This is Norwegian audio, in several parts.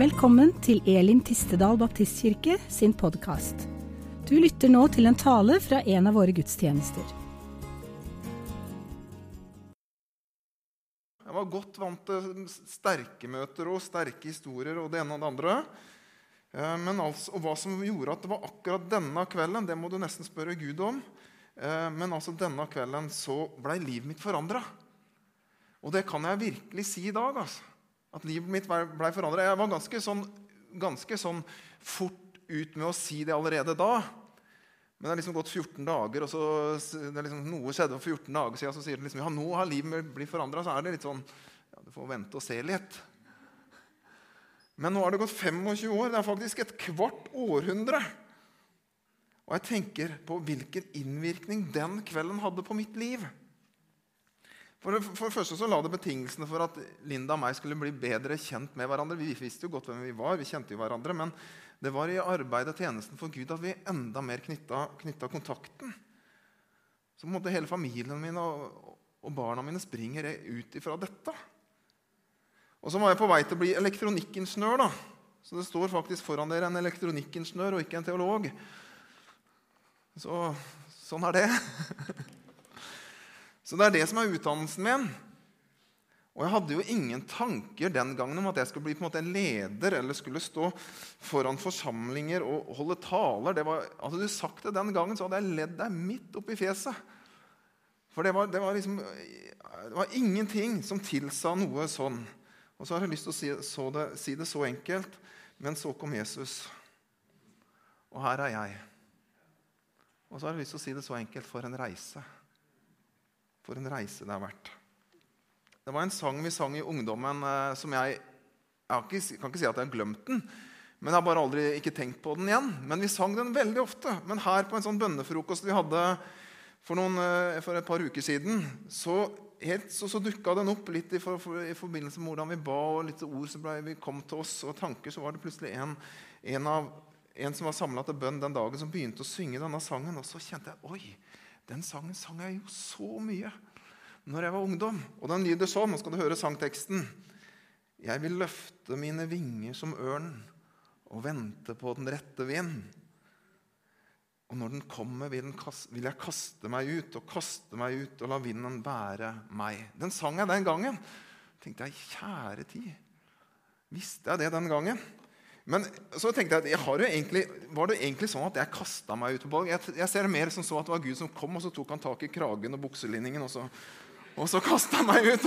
Velkommen til Elim Tistedal Baptistkirke sin podkast. Du lytter nå til en tale fra en av våre gudstjenester. Jeg var godt vant til sterke møter og sterke historier og det ene og det andre. Eh, Men altså, og hva som gjorde at det var akkurat denne kvelden, det må du nesten spørre Gud om. Eh, Men altså denne kvelden så blei livet mitt forandra. Og det kan jeg virkelig si i dag. altså. At livet mitt blei forandra. Jeg var ganske sånn, ganske sånn fort ut med å si det allerede da. Men det er liksom gått 14 dager, og så det er liksom, noe skjedde for 14 dager siden. Så sier det liksom, ja, nå har livet mitt blitt forandra. Så er det litt sånn ja, Du får vente og se litt. Men nå har det gått 25 år. Det er faktisk et kvart århundre. Og jeg tenker på hvilken innvirkning den kvelden hadde på mitt liv. For for det første så la det betingelsene for at Linda og meg skulle bli bedre kjent med hverandre. Vi visste jo godt hvem vi var, vi kjente jo hverandre, men det var i arbeidet og tjenesten for Gud at vi enda mer knytta kontakten. Så på en måte hele familien min og, og barna mine springer ut ifra dette. Og så var jeg på vei til å bli elektronikkingeniør. da. Så det står faktisk foran dere en elektronikkingeniør og ikke en teolog. Så sånn er det. Så det er det som er utdannelsen min. Og jeg hadde jo ingen tanker den gangen om at jeg skulle bli på en måte en leder eller skulle stå foran forsamlinger og holde taler. Det var, hadde du sagt det den gangen, så hadde jeg ledd deg midt oppi fjeset. For det var, det var, liksom, det var ingenting som tilsa noe sånn. Og så har jeg lyst til å si, det, si det så enkelt, men så kom Jesus. Og her er jeg. Og så har jeg lyst til å si det så enkelt for en reise. For en reise det har vært. Det var en sang vi sang i ungdommen eh, som jeg Jeg ikke, kan ikke si at jeg har glemt den, men jeg har bare aldri ikke tenkt på den igjen. Men vi sang den veldig ofte. Men her på en sånn bønnefrokost vi hadde for, noen, eh, for et par uker siden, så, helt, så, så dukka den opp litt i, for, for, i, forbindelse med hvordan vi ba, og litt ord som kom til oss, og tanker. Så var det plutselig en, en, av, en som var samla til bønn den dagen, som begynte å synge denne sangen. Og så kjente jeg oi, den sangen sang jeg jo så mye når jeg var ungdom. Og den lyder sånn. Nå skal du høre sangteksten. Jeg vil løfte mine vinger som ørn og vente på den rette vind. Og når den kommer, vil, den kaste, vil, jeg kaste meg ut og kaste meg ut og la vinden bære meg. Den sang jeg den gangen. tenkte jeg, kjære tid. Visste jeg det den gangen? Men så tenkte jeg, jeg egentlig, var det egentlig sånn at jeg kasta meg ut på ballen? Jeg, jeg, ser mer som så at det var Gud som kom, og så tok han tak i kragen og bukselinningen. Og så, og så kasta han meg ut.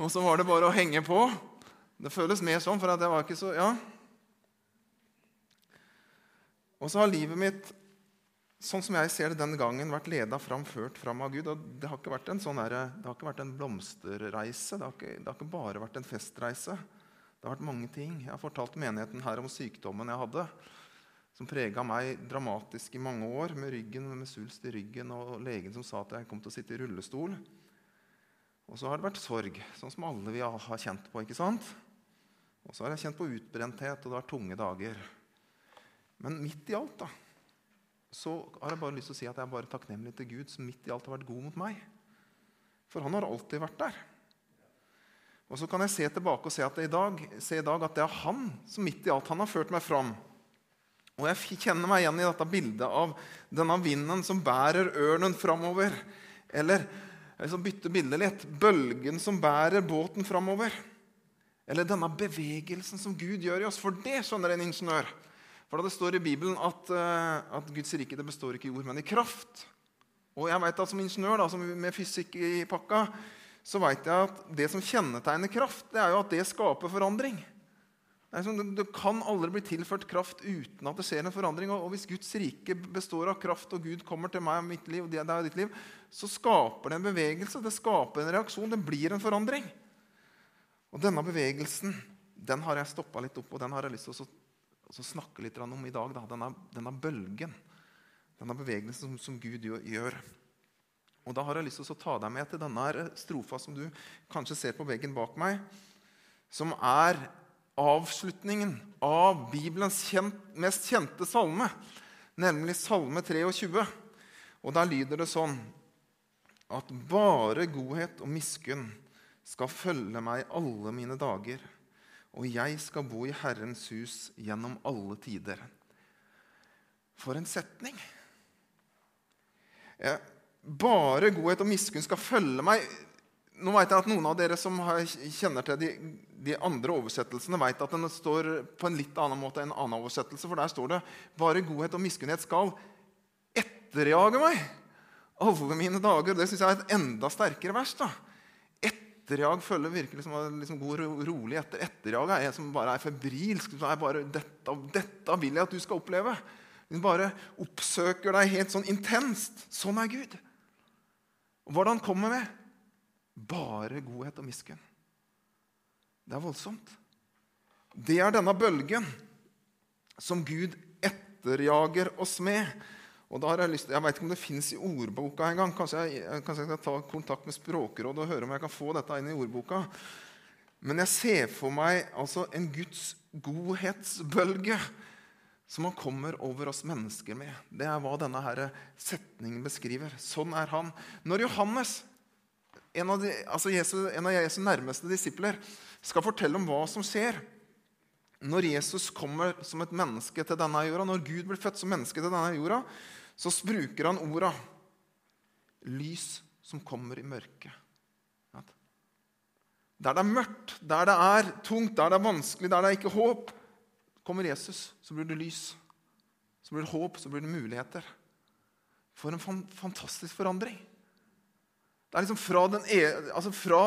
og så var det bare å henge på. Det føles mer sånn, for at jeg var ikke så Ja. Og så har livet mitt, sånn som jeg ser det den gangen, vært leda fram, ført fram av Gud. og Det har ikke vært en, sånn der, det har ikke vært en blomsterreise. Det har, ikke, det har ikke bare vært en festreise. Det har vært mange ting. Jeg har fortalt menigheten her om sykdommen jeg hadde, som prega meg dramatisk i mange år, med ryggen, med svulst i ryggen og legen som sa at jeg kom til å sitte i rullestol. Og så har det vært sorg, sånn som alle vi har kjent på. ikke sant? Og så har jeg kjent på utbrenthet, og det har vært tunge dager. Men midt i alt da, så har jeg bare lyst til å si at jeg er bare takknemlig til Gud, som midt i alt har vært god mot meg. For han har alltid vært der. Og så kan jeg se tilbake og se, at i dag, se i dag at det er han som midt i alt han har ført meg fram. Og jeg kjenner meg igjen i dette bildet av denne vinden som bærer ørnen framover. Eller jeg skal bytte bildet litt bølgen som bærer båten framover. Eller denne bevegelsen som Gud gjør i oss. For det skjønner en ingeniør. For Det står i Bibelen at, eh, at Guds rike det består ikke i ord, men i kraft. Og jeg vet at Som ingeniør da, som med fysikk i pakka så vet jeg at det som kjennetegner kraft, det er jo at det skaper forandring. Det sånn, du, kan aldri bli tilført kraft uten at det skjer en forandring. Og, hvis Guds rike består av kraft, og Gud kommer til meg og mitt liv, og det er ditt liv, så skaper det en bevegelse, det skaper en reaksjon, det blir en forandring. Og denne bevegelsen den har jeg stoppa litt opp, og den har jeg lyst til å, å snakke litt om i dag. Da. Denne, denne bølgen, denne bevegelsen som, som Gud gjør. Og Da har jeg lyst til å ta deg med til denne strofa som du kanskje ser på veggen bak meg, som er avslutningen av Bibelens kjent, mest kjente salme, nemlig Salme 23. Og Der lyder det sånn at bare godhet og miskunn skal følge meg alle mine dager, og jeg skal bo i Herrens hus gjennom alle tider. For en setning! Bare godhet og miskunn skal følge meg. Nå vet jeg at Noen av dere som kjenner til de, de andre oversettelsene, vet at den står på en litt annen måte enn en annen oversettelse. For der står det bare godhet og miskunnhet skal etterjage meg alle mine dager. Det syns jeg er et enda sterkere vers. da. Etterjag følger virkelig som liksom går rolig etter. Etterjag er jeg som bare er febrilsk. som er bare, dette, dette vil jeg at du skal oppleve. Den bare oppsøker deg helt sånn intenst. Sånn er Gud. Og hva er det han kommer med? Bare godhet og miskunn. Det er voldsomt. Det er denne bølgen som Gud etterjager oss med. Og da har Jeg lyst, jeg vet ikke om det fins i ordboka engang. Kanskje, kanskje jeg skal ta kontakt med Språkrådet og høre om jeg kan få dette inn i ordboka. Men jeg ser for meg altså en Guds godhetsbølge som han kommer over oss mennesker med. Det er hva denne her setningen beskriver. Sånn er han. Når Johannes, en av, de, altså Jesu, en av Jesu nærmeste disipler, skal fortelle om hva som skjer når Jesus kommer som et menneske til denne jorda, når Gud blir født som menneske til denne jorda, så bruker han orda 'lys som kommer i mørket'. Der det er mørkt, der det er tungt, der det er vanskelig, der det er ikke håp, Kommer Jesus, så blir det lys. Så blir det håp, så blir det muligheter. For en fantastisk forandring. Det er liksom fra den, ene, altså fra,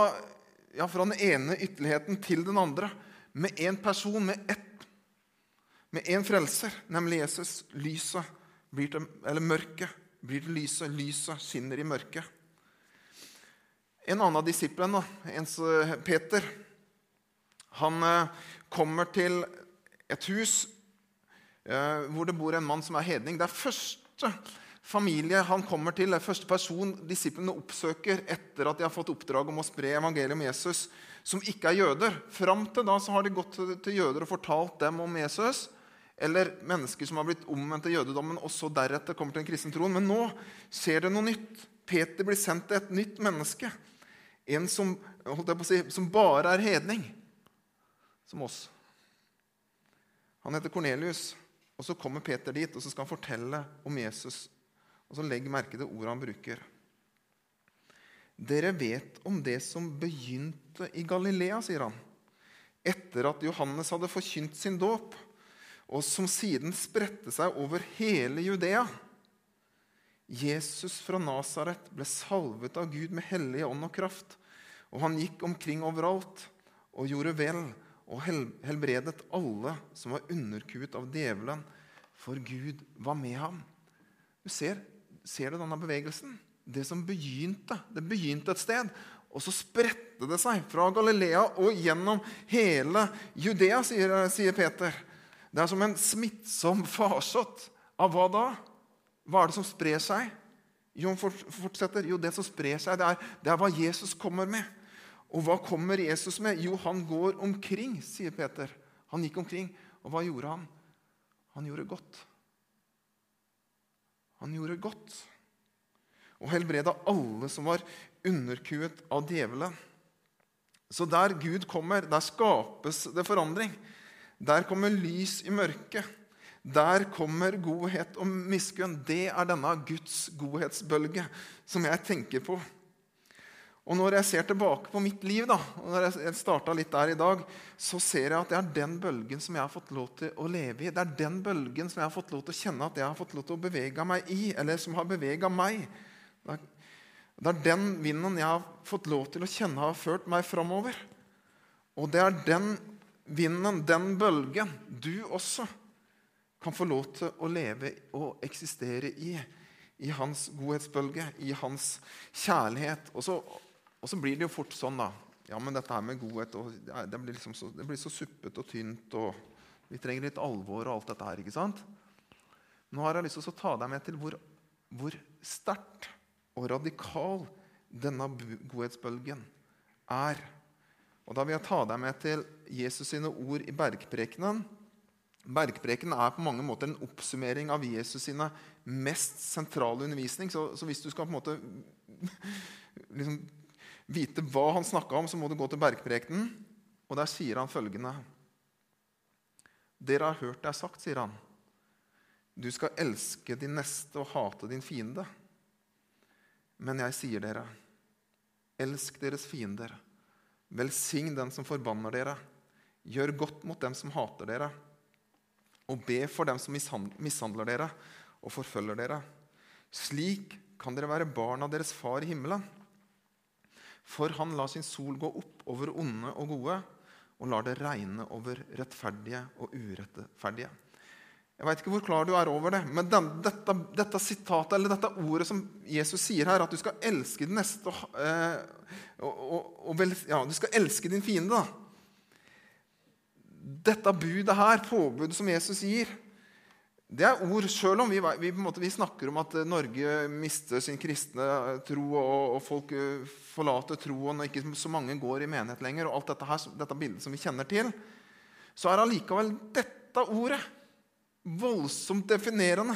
ja, fra den ene ytterligheten til den andre. Med én person, med ett, med én frelser, nemlig Jesus. Lyset blir til, eller mørket blir til lyset. Lyset skinner i mørket. En annen av disiplene, Peter, han eh, kommer til et hus eh, hvor det bor en mann som er hedning. Det er første familie han kommer til, er første person disiplene oppsøker etter at de har fått oppdrag om å spre evangeliet om Jesus, som ikke er jøder. Fram til da så har de gått til jøder og fortalt dem om Jesus. Eller mennesker som har blitt omvendt til jødedommen og så deretter kommer til en kristne troen. Men nå skjer det noe nytt. Peter blir sendt til et nytt menneske. En som, si, som bare er hedning. Som oss. Han heter Kornelius. Og Så kommer Peter dit og så skal han fortelle om Jesus. Og så Legg merke til ordet han bruker. Dere vet om det som begynte i Galilea, sier han. Etter at Johannes hadde forkynt sin dåp, og som siden spredte seg over hele Judea. Jesus fra Nasaret ble salvet av Gud med hellige ånd og kraft. Og han gikk omkring overalt og gjorde vel og helbredet alle som var underkuet av djevelen, for Gud var med ham. Du ser, ser du denne bevegelsen? Det som begynte, det begynte et sted. Og så spredte det seg fra Galilea og gjennom hele Judea, sier, sier Peter. Det er som en smittsom farsott. Av hva da? Hva er det som sprer seg? Jo, fortsetter. Jo, det som sprer seg, det er, det er hva Jesus kommer med. Og hva kommer Jesus med? Jo, han går omkring, sier Peter. Han gikk omkring. Og hva gjorde han? Han gjorde godt. Han gjorde godt. Og helbreda alle som var underkuet av djevelen. Så der Gud kommer, der skapes det forandring. Der kommer lys i mørket. Der kommer godhet og miskunn. Det er denne Guds godhetsbølge som jeg tenker på. Og når jeg ser tilbake på mitt liv, da, og når jeg starta litt der i dag, så ser jeg at det er den bølgen som jeg har fått lov til å leve i. Det er den bølgen som jeg har fått lov til å kjenne at jeg har fått lov til å bevege meg i. Eller som har bevega meg. Det er den vinden jeg har fått lov til å kjenne har ført meg framover. Og det er den vinden, den bølgen, du også kan få lov til å leve og eksistere i. I hans godhetsbølge, i hans kjærlighet. Og så og så blir det jo fort sånn, da. Ja, men dette her med godhet og, det, blir liksom så, det blir så suppet og tynt. og Vi trenger litt alvor og alt dette her. ikke sant? Nå har jeg lyst til å ta deg med til hvor, hvor sterkt og radikal denne godhetsbølgen er. Og Da vil jeg ta deg med til Jesus sine ord i bergprekenen. Bergprekenen er på mange måter en oppsummering av Jesus sine mest sentrale undervisning. Så, så hvis du skal på en måte liksom vite hva han snakka om, så må du gå til bergprekenen. Og der sier han følgende Dere har hørt det er sagt, sier han. Du skal elske din neste og hate din fiende. Men jeg sier dere, elsk deres fiender. Velsign den som forbanner dere. Gjør godt mot dem som hater dere. Og be for dem som mishandler dere og forfølger dere. Slik kan dere være barn av deres far i himmelen. For han lar sin sol gå opp over onde og gode og lar det regne over rettferdige og urettferdige. Jeg veit ikke hvor klar du er over det, men den, dette, dette, sitatet, eller dette ordet som Jesus sier her, at du skal elske din neste og, eh, og, og, og ja, du skal elske din fiende. Dette budet her, påbudet som Jesus gir, det er ord Selv om vi, vi, måte, vi, snakker om at Norge mister sin kristne tro, og, og folk eh, forlater troen, og ikke så mange går i menighet lenger, og alt dette, her, dette bildet som vi kjenner til, så er allikevel dette ordet voldsomt definerende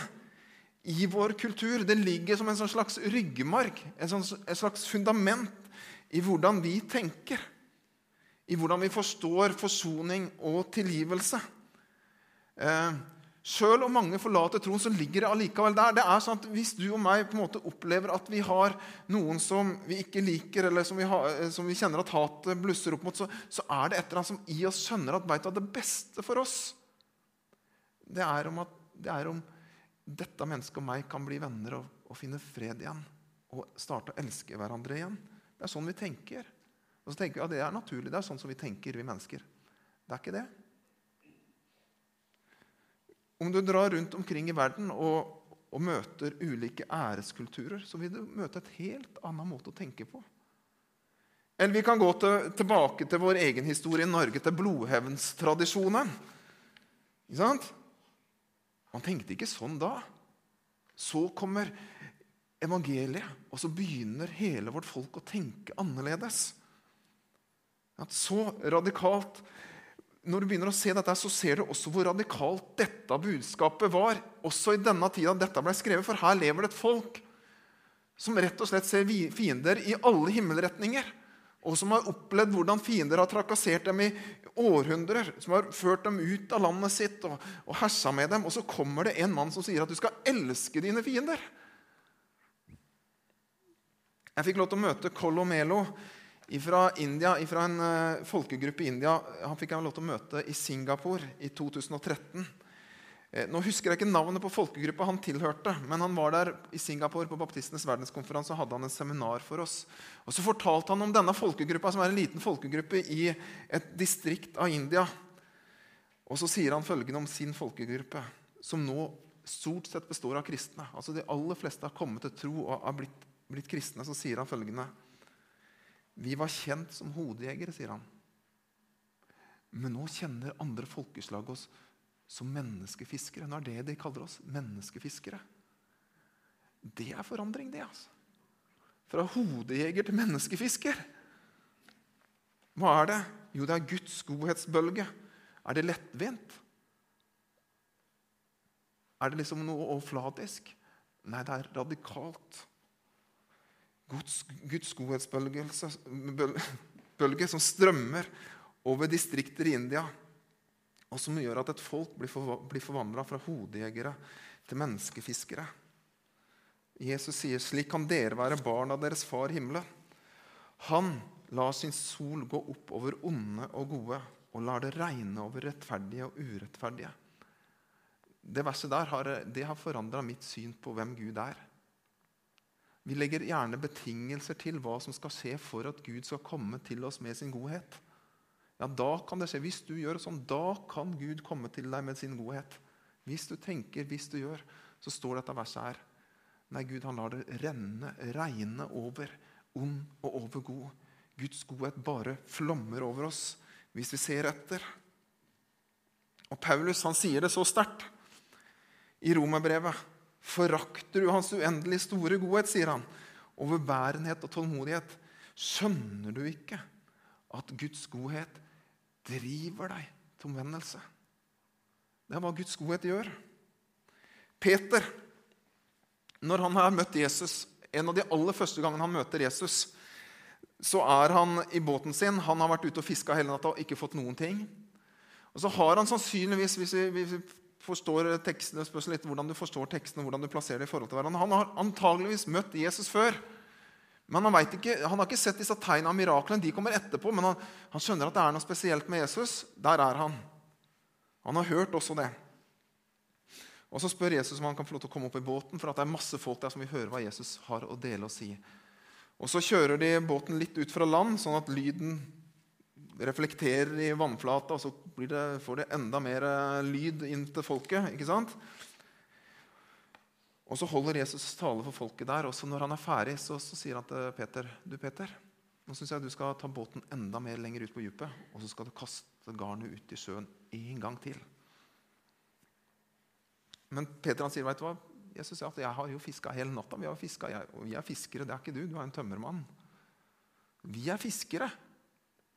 i vår kultur. Det ligger som en sånn slags ryggmarg, et, slags fundament i hvordan vi tenker. I hvordan vi forstår forsoning og tilgivelse. Eh, Sjøl om mange forlater troen, så ligger det allikevel der. Det er sånn at Hvis du og meg på en måte opplever at vi har noen som vi ikke liker, eller som vi, har, eh, som vi kjenner at hatet blusser opp mot, så, så, er det et eller annet som i oss skjønner at vet du, det beste for oss det er, om at, det er om dette mennesket og meg kan bli venner og, og finne fred igjen. Og starte å elske hverandre igjen. Det er sånn vi tenker. Og så tenker vi, ja, Det er naturlig. Det er sånn som vi tenker, vi mennesker. Det er ikke det. Om du drar rundt omkring i verden og, og møter ulike æreskulturer, så vil du møte et helt annen måte å tenke på. Eller vi kan gå til, tilbake til vår egen historie i Norge, til blodhevnstradisjonen. Ikke sant? Man tenkte ikke sånn da. Så kommer evangeliet, og så begynner hele vårt folk å tenke annerledes. At så radikalt når du begynner å se dette, så ser du også hvor radikalt dette budskapet var. Også i denne tida dette ble skrevet, for her lever det et folk som rett og slett ser fiender i alle himmelretninger. Og som har opplevd hvordan fiender har trakassert dem i århundrer. Som har ført dem ut av landet sitt og, og hersa med dem. Og så kommer det en mann som sier at du skal elske dine fiender. Jeg fikk lov til å møte Colomelo fra India, fra en uh, folkegruppe i India. Han fikk jeg lov til å møte i Singapore i 2013. Eh, nå husker jeg ikke navnet på folkegruppa han tilhørte, men han var der i Singapore på Baptistenes verdenskonferanse og hadde han en seminar for oss. Og Så fortalte han om denne folkegruppa, som er en liten folkegruppe i et distrikt av India. Og så sier han følgende om sin folkegruppe, som nå stort sett består av kristne. Altså De aller fleste har kommet til tro og har blitt, blitt kristne. Så sier han følgende vi var kjent som hodejegere, sier han. Men nå kjenner andre folkeslag oss som menneskefiskere. Nå er det de kaller oss. Menneskefiskere. Det er forandring, det. altså. Fra hodejeger til menneskefisker. Hva er det? Jo, det er Guds godhetsbølge. Er det lettvint? Er det liksom noe overflatisk? Nei, det er radikalt. Guds, Guds godhetsbølge som strømmer over distrikter i India, og som gjør at et folk blir, for, forvandla fra hodejegere til menneskefiskere. Jesus sier, 'Slik kan dere være barn av deres far himmelen.' Han lar sin sol gå opp over onde og gode og lar det regne over rettferdige og urettferdige. Det verset der har, det har forandra mitt syn på hvem Gud er. Vi legger gjerne betingelser til hva som skal skje for at Gud skal komme til oss med sin godhet. Ja, da kan det skje. Hvis du gjør sånn, da kan Gud komme til deg med sin godhet. Hvis du tenker, hvis du gjør, så står dette verset her. Nei, Gud han lar det renne, regne over ond og over god. Guds godhet bare flommer over oss hvis vi ser etter. Og Paulus han sier det så sterkt i romerbrevet. Forakter du hans uendelig store godhet, sier han, overbærenhet og tålmodighet? Skjønner du ikke at Guds godhet driver deg til omvendelse? Det er hva Guds godhet gjør. Peter, når han har møtt Jesus, en av de aller første gangene han møter Jesus, så er han i båten sin. Han har vært ute og fiska hele natta og ikke fått noen ting. Og så har han sannsynligvis, hvis vi, hvis vi forstår tekstene, spørs litt hvordan du forstår tekstene, hvordan du plasserer det i forhold til hverandre, Han har antageligvis møtt Jesus før. Men han, ikke, han har ikke sett disse tegnene av miraklene. De kommer etterpå. Men han, han skjønner at det er noe spesielt med Jesus. Der er han. Han har hørt også det. Og Så spør Jesus om han kan få lov til å komme opp i båten, for det er masse folk der som vil høre hva Jesus har å dele og si. Og Så kjører de båten litt ut fra land, sånn at lyden reflekterer i vannflata, og så det, får det enda mer eh, lyd inn til folket. ikke sant? Og Så holder Jesus tale for folket der. og så Når han er ferdig, så, så sier han til Peter du Peter, nå syns jeg du skal ta båten enda mer lenger ut på dypet, og så skal du kaste garnet ut i sjøen en gang til. Men Peter han sier, vet du hva? Jesus sier at jeg har jo fiska hele natta. Vi har fisket, jeg, og vi er fiskere, det er ikke du. Du er en tømmermann. Vi er fiskere.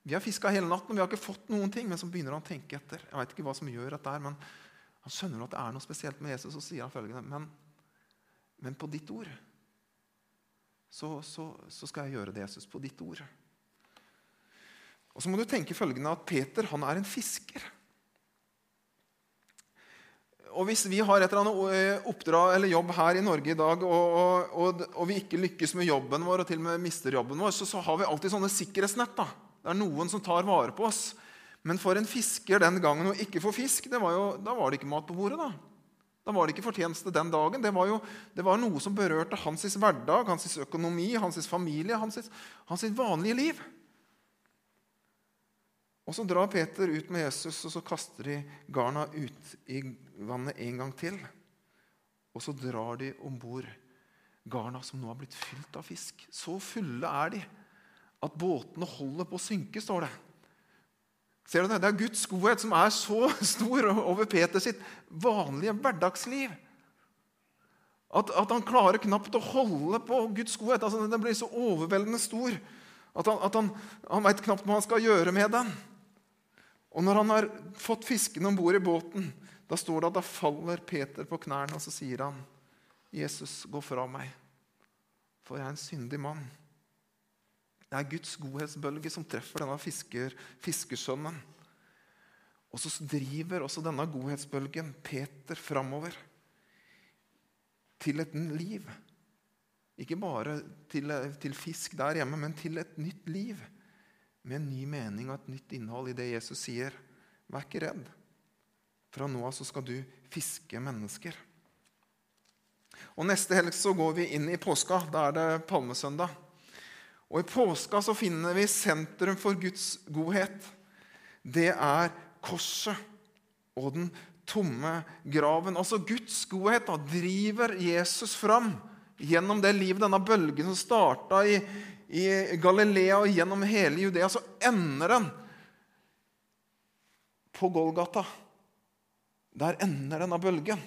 Vi har fiska hele natten, og vi har ikke fått noen ting. Men så begynner han å tenke etter. Jeg vet ikke hva som gjør dette men han skjønner at det er noe spesielt med Jesus, og sier han følgende Men, men på ditt ord så, så, så, skal jeg gjøre det, Jesus. På ditt ord. Og så må du tenke følgende at Peter han er en fisker. Og hvis vi har et eller annet eh, oppdrag eller jobb her i Norge i dag, og, og, og, vi ikke lykkes med jobben vår, og til og med mister jobben vår, så, så har vi alltid sånne sikkerhetsnett. da. Det er noen som tar vare på oss. Men for en fisker den gangen å ikke få fisk, var jo, da var det ikke mat på bordet. Da Da var det ikke fortjeneste den dagen. Det var, jo, det var noe som berørte hans hverdag, hans økonomi, hans familie, hans, hans vanlige liv. Og Så drar Peter ut med Jesus, og så kaster de garna ut i vannet en gang til. Og så drar de om bord garna som nå har blitt fylt av fisk. Så fulle er de at båtene holder på å synke, står det. Ser du Det Det er Guds godhet som er så stor over Peter sitt vanlige hverdagsliv. At, at, han klarer knapt å holde på Guds godhet. Altså, den blir så overveldende stor at han, at han, han veit knapt hva han skal gjøre med den. Og når han har fått fiskene om bord i båten, da står det at da faller Peter på knærne, og så sier han, 'Jesus, gå fra meg, for jeg er en syndig mann.' Det er Guds godhetsbølge som treffer denne fisker, fiskersønnen. Og så driver også denne godhetsbølgen Peter framover til et liv. Ikke bare til, til fisk der hjemme, men til et nytt liv med en ny mening og et nytt innhold i det Jesus sier. Vær ikke redd. Fra nå av så skal du fiske mennesker. Og Neste helg så går vi inn i påska. Da er det palmesøndag. Og I påska så finner vi sentrum for Guds godhet. Det er korset og den tomme graven. Altså Guds godhet da, driver Jesus fram gjennom det livet, denne bølgen som starta i, i Galilea og gjennom hele Judea, så ender den på Golgata. Der ender denne bølgen.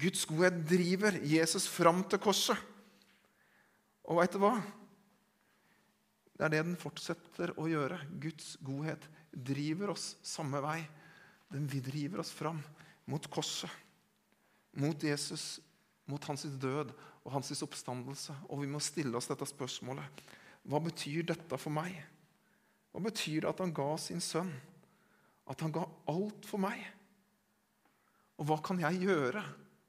Guds godhet driver Jesus fram til korset. Og veit du hva? Det er det den fortsetter å gjøre. Guds godhet driver oss samme vei. Den driver oss fram mot korset, mot Jesus, mot hans død og hans oppstandelse. Og vi må stille oss dette spørsmålet. Hva betyr dette for meg? Hva betyr det at han ga sin sønn? At han ga alt for meg? Og hva kan jeg gjøre?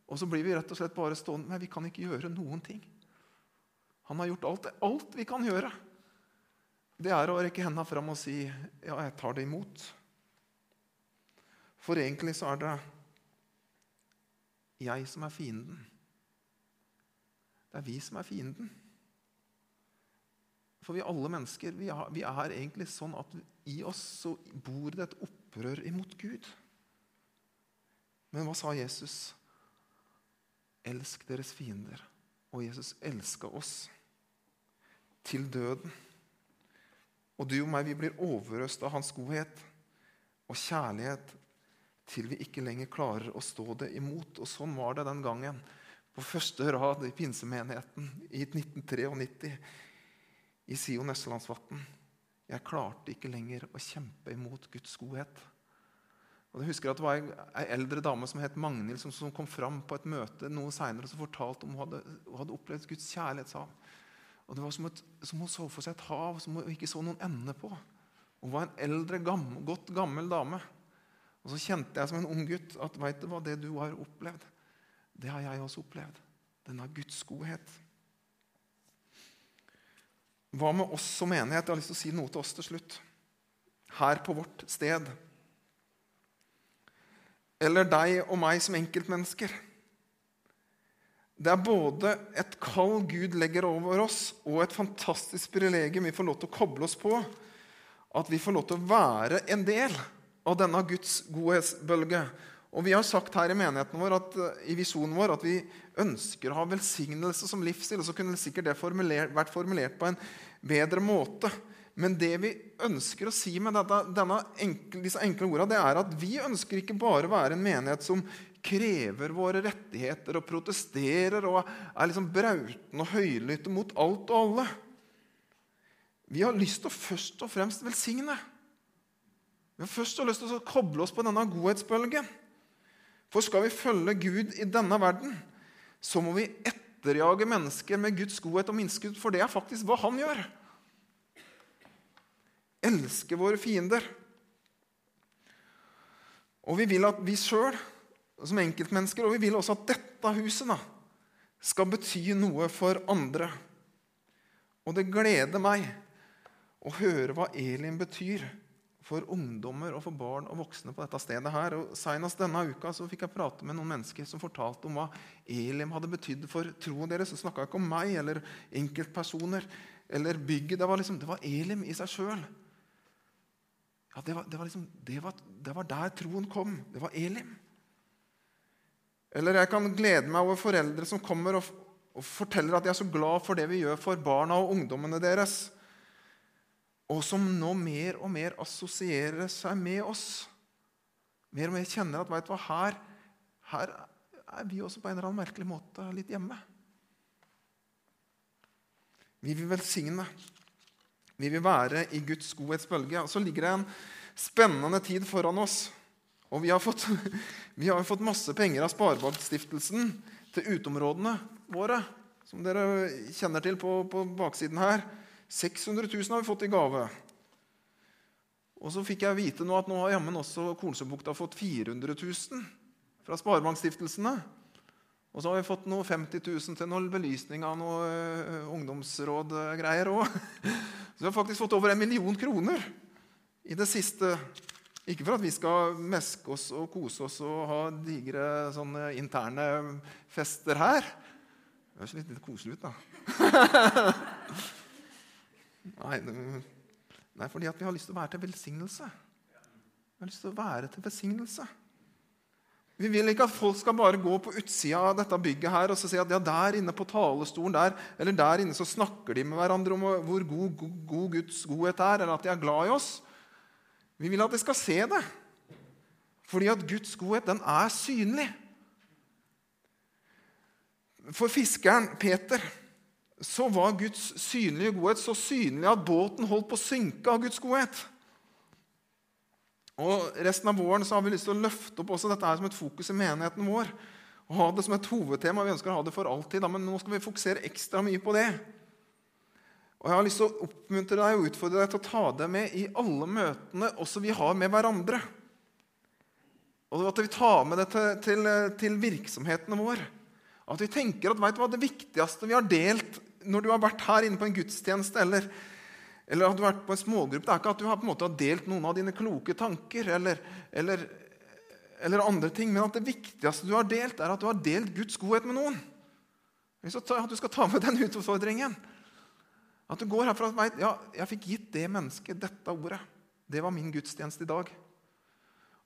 Og så blir vi rett og slett bare stående Men vi kan ikke gjøre noen ting. Han har gjort alt, alt vi kan gjøre. Det er å rekke hendene fram og si 'Ja, jeg tar det imot'. For egentlig så er det jeg som er fienden. Det er vi som er fienden. For vi alle mennesker vi er, vi er egentlig sånn at i oss så bor det et opprør imot Gud. Men hva sa Jesus? Elsk deres fiender. Og Jesus elska oss til døden. Og du og meg, vi blir overøst av hans godhet og kjærlighet til vi ikke lenger klarer å stå det imot. Og sånn var det den gangen på første rad i pinsemenigheten i 1993 i Sion Østlandsvatn. Jeg klarte ikke lenger å kjempe imot Guds godhet. Og jeg husker at Det var ei eldre dame som het Magnhild, som, som, kom fram på et møte noe senere og fortalte om hun hadde, hun hadde opplevd Guds kjærlighet kjærlighetshav. Og Det var som, et, som, hun så for seg et hav som hun ikke så noen ende på. Hun var en eldre, gammel, godt gammel dame. Og så kjente jeg som en ung gutt at vet du hva, det du har opplevd, det har jeg også opplevd. Denne Guds godhet. Hva med oss som menighet? Jeg har lyst til å si noe til oss til slutt. Her på vårt sted. Eller deg og meg som enkeltmennesker. Det er både et kall Gud legger over oss, og et fantastisk privilegium vi får lov til å koble oss på. At vi får lov til å være en del av denne Guds godhetsbølge. Og Vi har sagt her i menigheten vår, at, i visjonen vår at vi ønsker å ha velsignelse som livsstil. og Så kunne sikkert det formulert, vært formulert på en bedre måte. Men det vi ønsker å si med dette, enkle, disse enkle ordene, det er at vi ønsker ikke bare å være en menighet som krever våre rettigheter og protesterer og er liksom brautende og høylytte mot alt og alle. Vi har lyst til å først og fremst velsigne. Vi har først og lyst til å koble oss på denne godhetsbølgen. For skal vi følge Gud i denne verden, så må vi etterjage mennesker med Guds godhet og minnskudd, for det er faktisk hva han gjør. Elske våre fiender. Og vi vil at vi sjøl, som enkeltmennesker, og vi vil også at dette huset da, skal bety noe for andre. Og det gleder meg å høre hva Elin betyr for ungdommer og for barn og voksne på dette stedet. her. Og Senest denne uka så fikk jeg prate med noen mennesker som fortalte om hva Elim hadde betydd for troen deres. Så snakka ikke om meg eller enkeltpersoner eller bygget. Det var, liksom, det var Elim i seg sjøl. Ja, det det, liksom, det, det var der troen kom. Det var Elim. Eller jeg kan glede meg over foreldre som kommer og, og forteller at de er så glad for det vi gjør for barna og ungdommene deres og som nå mer og mer assosierer seg med oss. Mer og mer kjenner at vet du hva, her, her er vi også på en eller annen merkelig måte litt hjemme. Vi vil velsigne. Vi vil være i Guds godhetsbølge. Og så ligger det en spennende tid foran oss. Og vi har fått, vi har fått masse penger av Sparebankstiftelsen til uteområdene våre, som dere kjenner til på, på baksiden her. 600 000 har vi fått i gave. Og så fikk jeg vite nå at nå har jammen også Kornsjøbukta fått 400 000 fra Sparebankstiftelsene. Og så har vi fått noe 50 000 til noe belysning av noe uh, ungdomsrådgreier òg. Så vi har faktisk fått over en million kroner i det siste. Ikke for at vi skal meske oss og kose oss og ha digre sånne interne fester her. Det høres litt, litt koselig ut, da. Nei, nei, fordi at vi har lyst til å være til velsignelse. Vi har lyst til å være til velsignelse. Vi vil ikke at folk skal bare gå på utsida av dette bygget her og så si at ja, der inne på talerstolen der, eller der inne så snakker de med hverandre om hvor god, god, god Guds godhet er, eller at de er glad i oss. Vi vil at de skal se det. Fordi at Guds godhet, den er synlig. For fiskeren Peter så var Guds synlige godhet så synlig at båten holdt på å synke av Guds godhet. Og Resten av våren så har vi lyst til å løfte opp også dette her som et fokus i menigheten vår. og Ha det som et hovedtema. Vi ønsker å ha det for alltid, men nå skal vi fokusere ekstra mye på det. Og Jeg har lyst til å oppmuntre deg og utfordre deg til å ta deg med i alle møtene også vi har med hverandre. Og at vi tar med det til, til, til virksomhetene våre. At vi tenker at vet du hva, det viktigste vi har delt når du har vært her inne på en gudstjeneste eller, eller at du har vært på en smågruppe, det er ikke at du har på en måte delt noen av dine kloke tanker eller, eller, eller, andre ting, men at det viktigste du har delt, er at du har delt Guds godhet med noen. At du skal ta med den utfordringen. At du går herfra og vet ja, jeg fikk gitt det mennesket dette ordet. Det var min gudstjeneste i dag.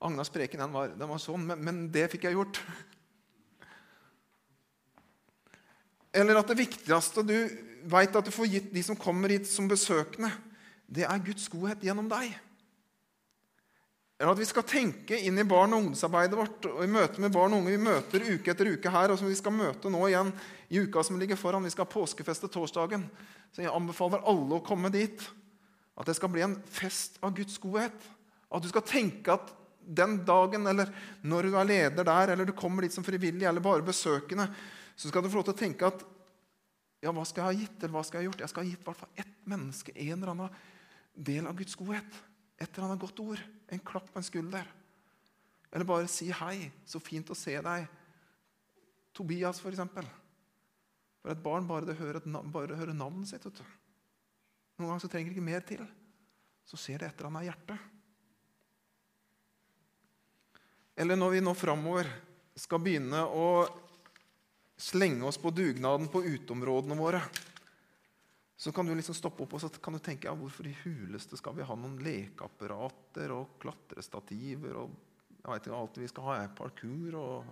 Agnas preken den var, den var sånn, men, men det fikk jeg gjort. Eller at det viktigste du veit at du får gitt de som kommer hit som besøkende, det er Guds godhet gjennom deg. Eller at vi skal tenke inn i barn- og ungdomsarbeidet vårt og i møte med barn og unge vi møter uke etter uke her, og som vi skal møte nå igjen i uka som ligger foran. Vi skal ha påskefeste torsdagen. Så jeg anbefaler alle å komme dit. At det skal bli en fest av Guds godhet. At du skal tenke at den dagen, eller når du er leder der, eller du kommer dit som frivillig eller bare besøkende, så skal du få lov til å tenke at ja, hva skal jeg ha gitt, eller hva skal jeg ha gjort? Jeg skal ha gitt i hvert fall ett menneske en eller annen del av Guds godhet. Et eller annet godt ord. En klapp på en skulder. Eller bare si hei. Så fint å se deg. Tobias, for eksempel. For et barn bare det hører, et, bare hører navnet sitt. vet du. Noen ganger så trenger det ikke mer til. Så ser det etter han i hjertet. Eller når vi nå framover skal begynne å slenge oss på dugnaden på uteområdene våre, så kan du liksom stoppe opp og så kan du tenke ja, hvorfor i huleste skal vi ha noen lekeapparater og klatrestativer og jeg vet ikke, alt vi skal ha, er parkour og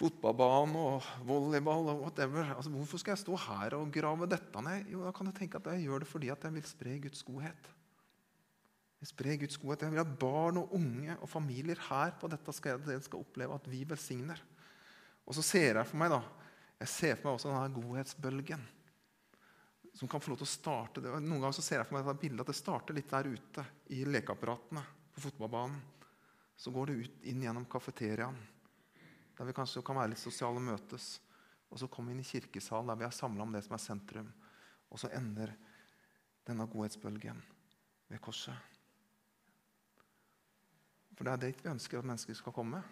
fotballbane og volleyball og whatever. Altså, hvorfor skal jeg stå her og grave dette ned? Jo, da kan jeg tenke at jeg gjør det fordi at jeg vil spre Guds godhet. Jeg spre Guds godhet. Jeg vil at barn og unge og familier her på dette stedet skal oppleve at vi velsigner. Og så ser jeg for meg da, jeg ser for meg også denne godhetsbølgen som kan få lov til å starte. det. Noen ganger så ser jeg for meg dette bildet at det starter litt der ute i lekeapparatene på fotballbanen. Så går det ut inn gjennom kafeteriaen, der vi kanskje kan være litt sosiale og møtes. Og så kommer vi inn i kirkesalen, der vi er samla om det som er sentrum. Og så ender denne godhetsbølgen ved korset. For det er dit vi ønsker at mennesker skal komme.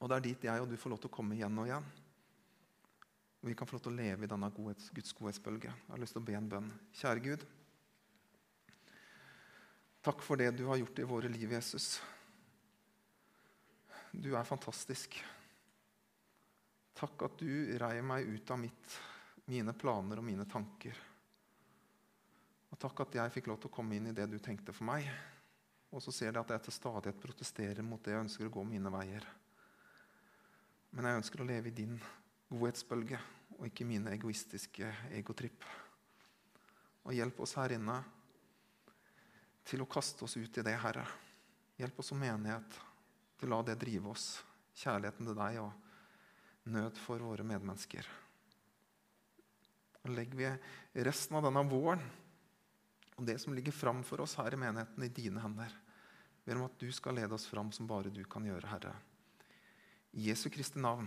Og det er dit jeg og du får lov til å komme igjen og igjen. Og vi kan få lov til å leve i denne godhets, Guds godhetsbølge. Jeg har lyst til å be en bønn. Kjære Gud. Takk for det du har gjort i våre liv, Jesus. Du er fantastisk. Takk at du reier meg ut av mitt, mine planer og mine tanker. Og takk at jeg fikk lov til å komme inn i det du tenkte for meg. Og så ser de at jeg til stadighet protesterer mot det jeg ønsker å gå mine veier. Men jeg ønsker å leve i din godhetsbølge og ikke mine egoistiske egotripp. Og hjelp oss her inne til å kaste oss ut i det, Herre. Hjelp oss som menighet til å la det drive oss. Kjærligheten til deg og nød for våre medmennesker. Legger vi resten av denne våren og det som ligger fram for oss her i menigheten, i dine hender. Ber om at du skal lede oss fram som bare du kan gjøre, Herre. I Jesu Kristi navn.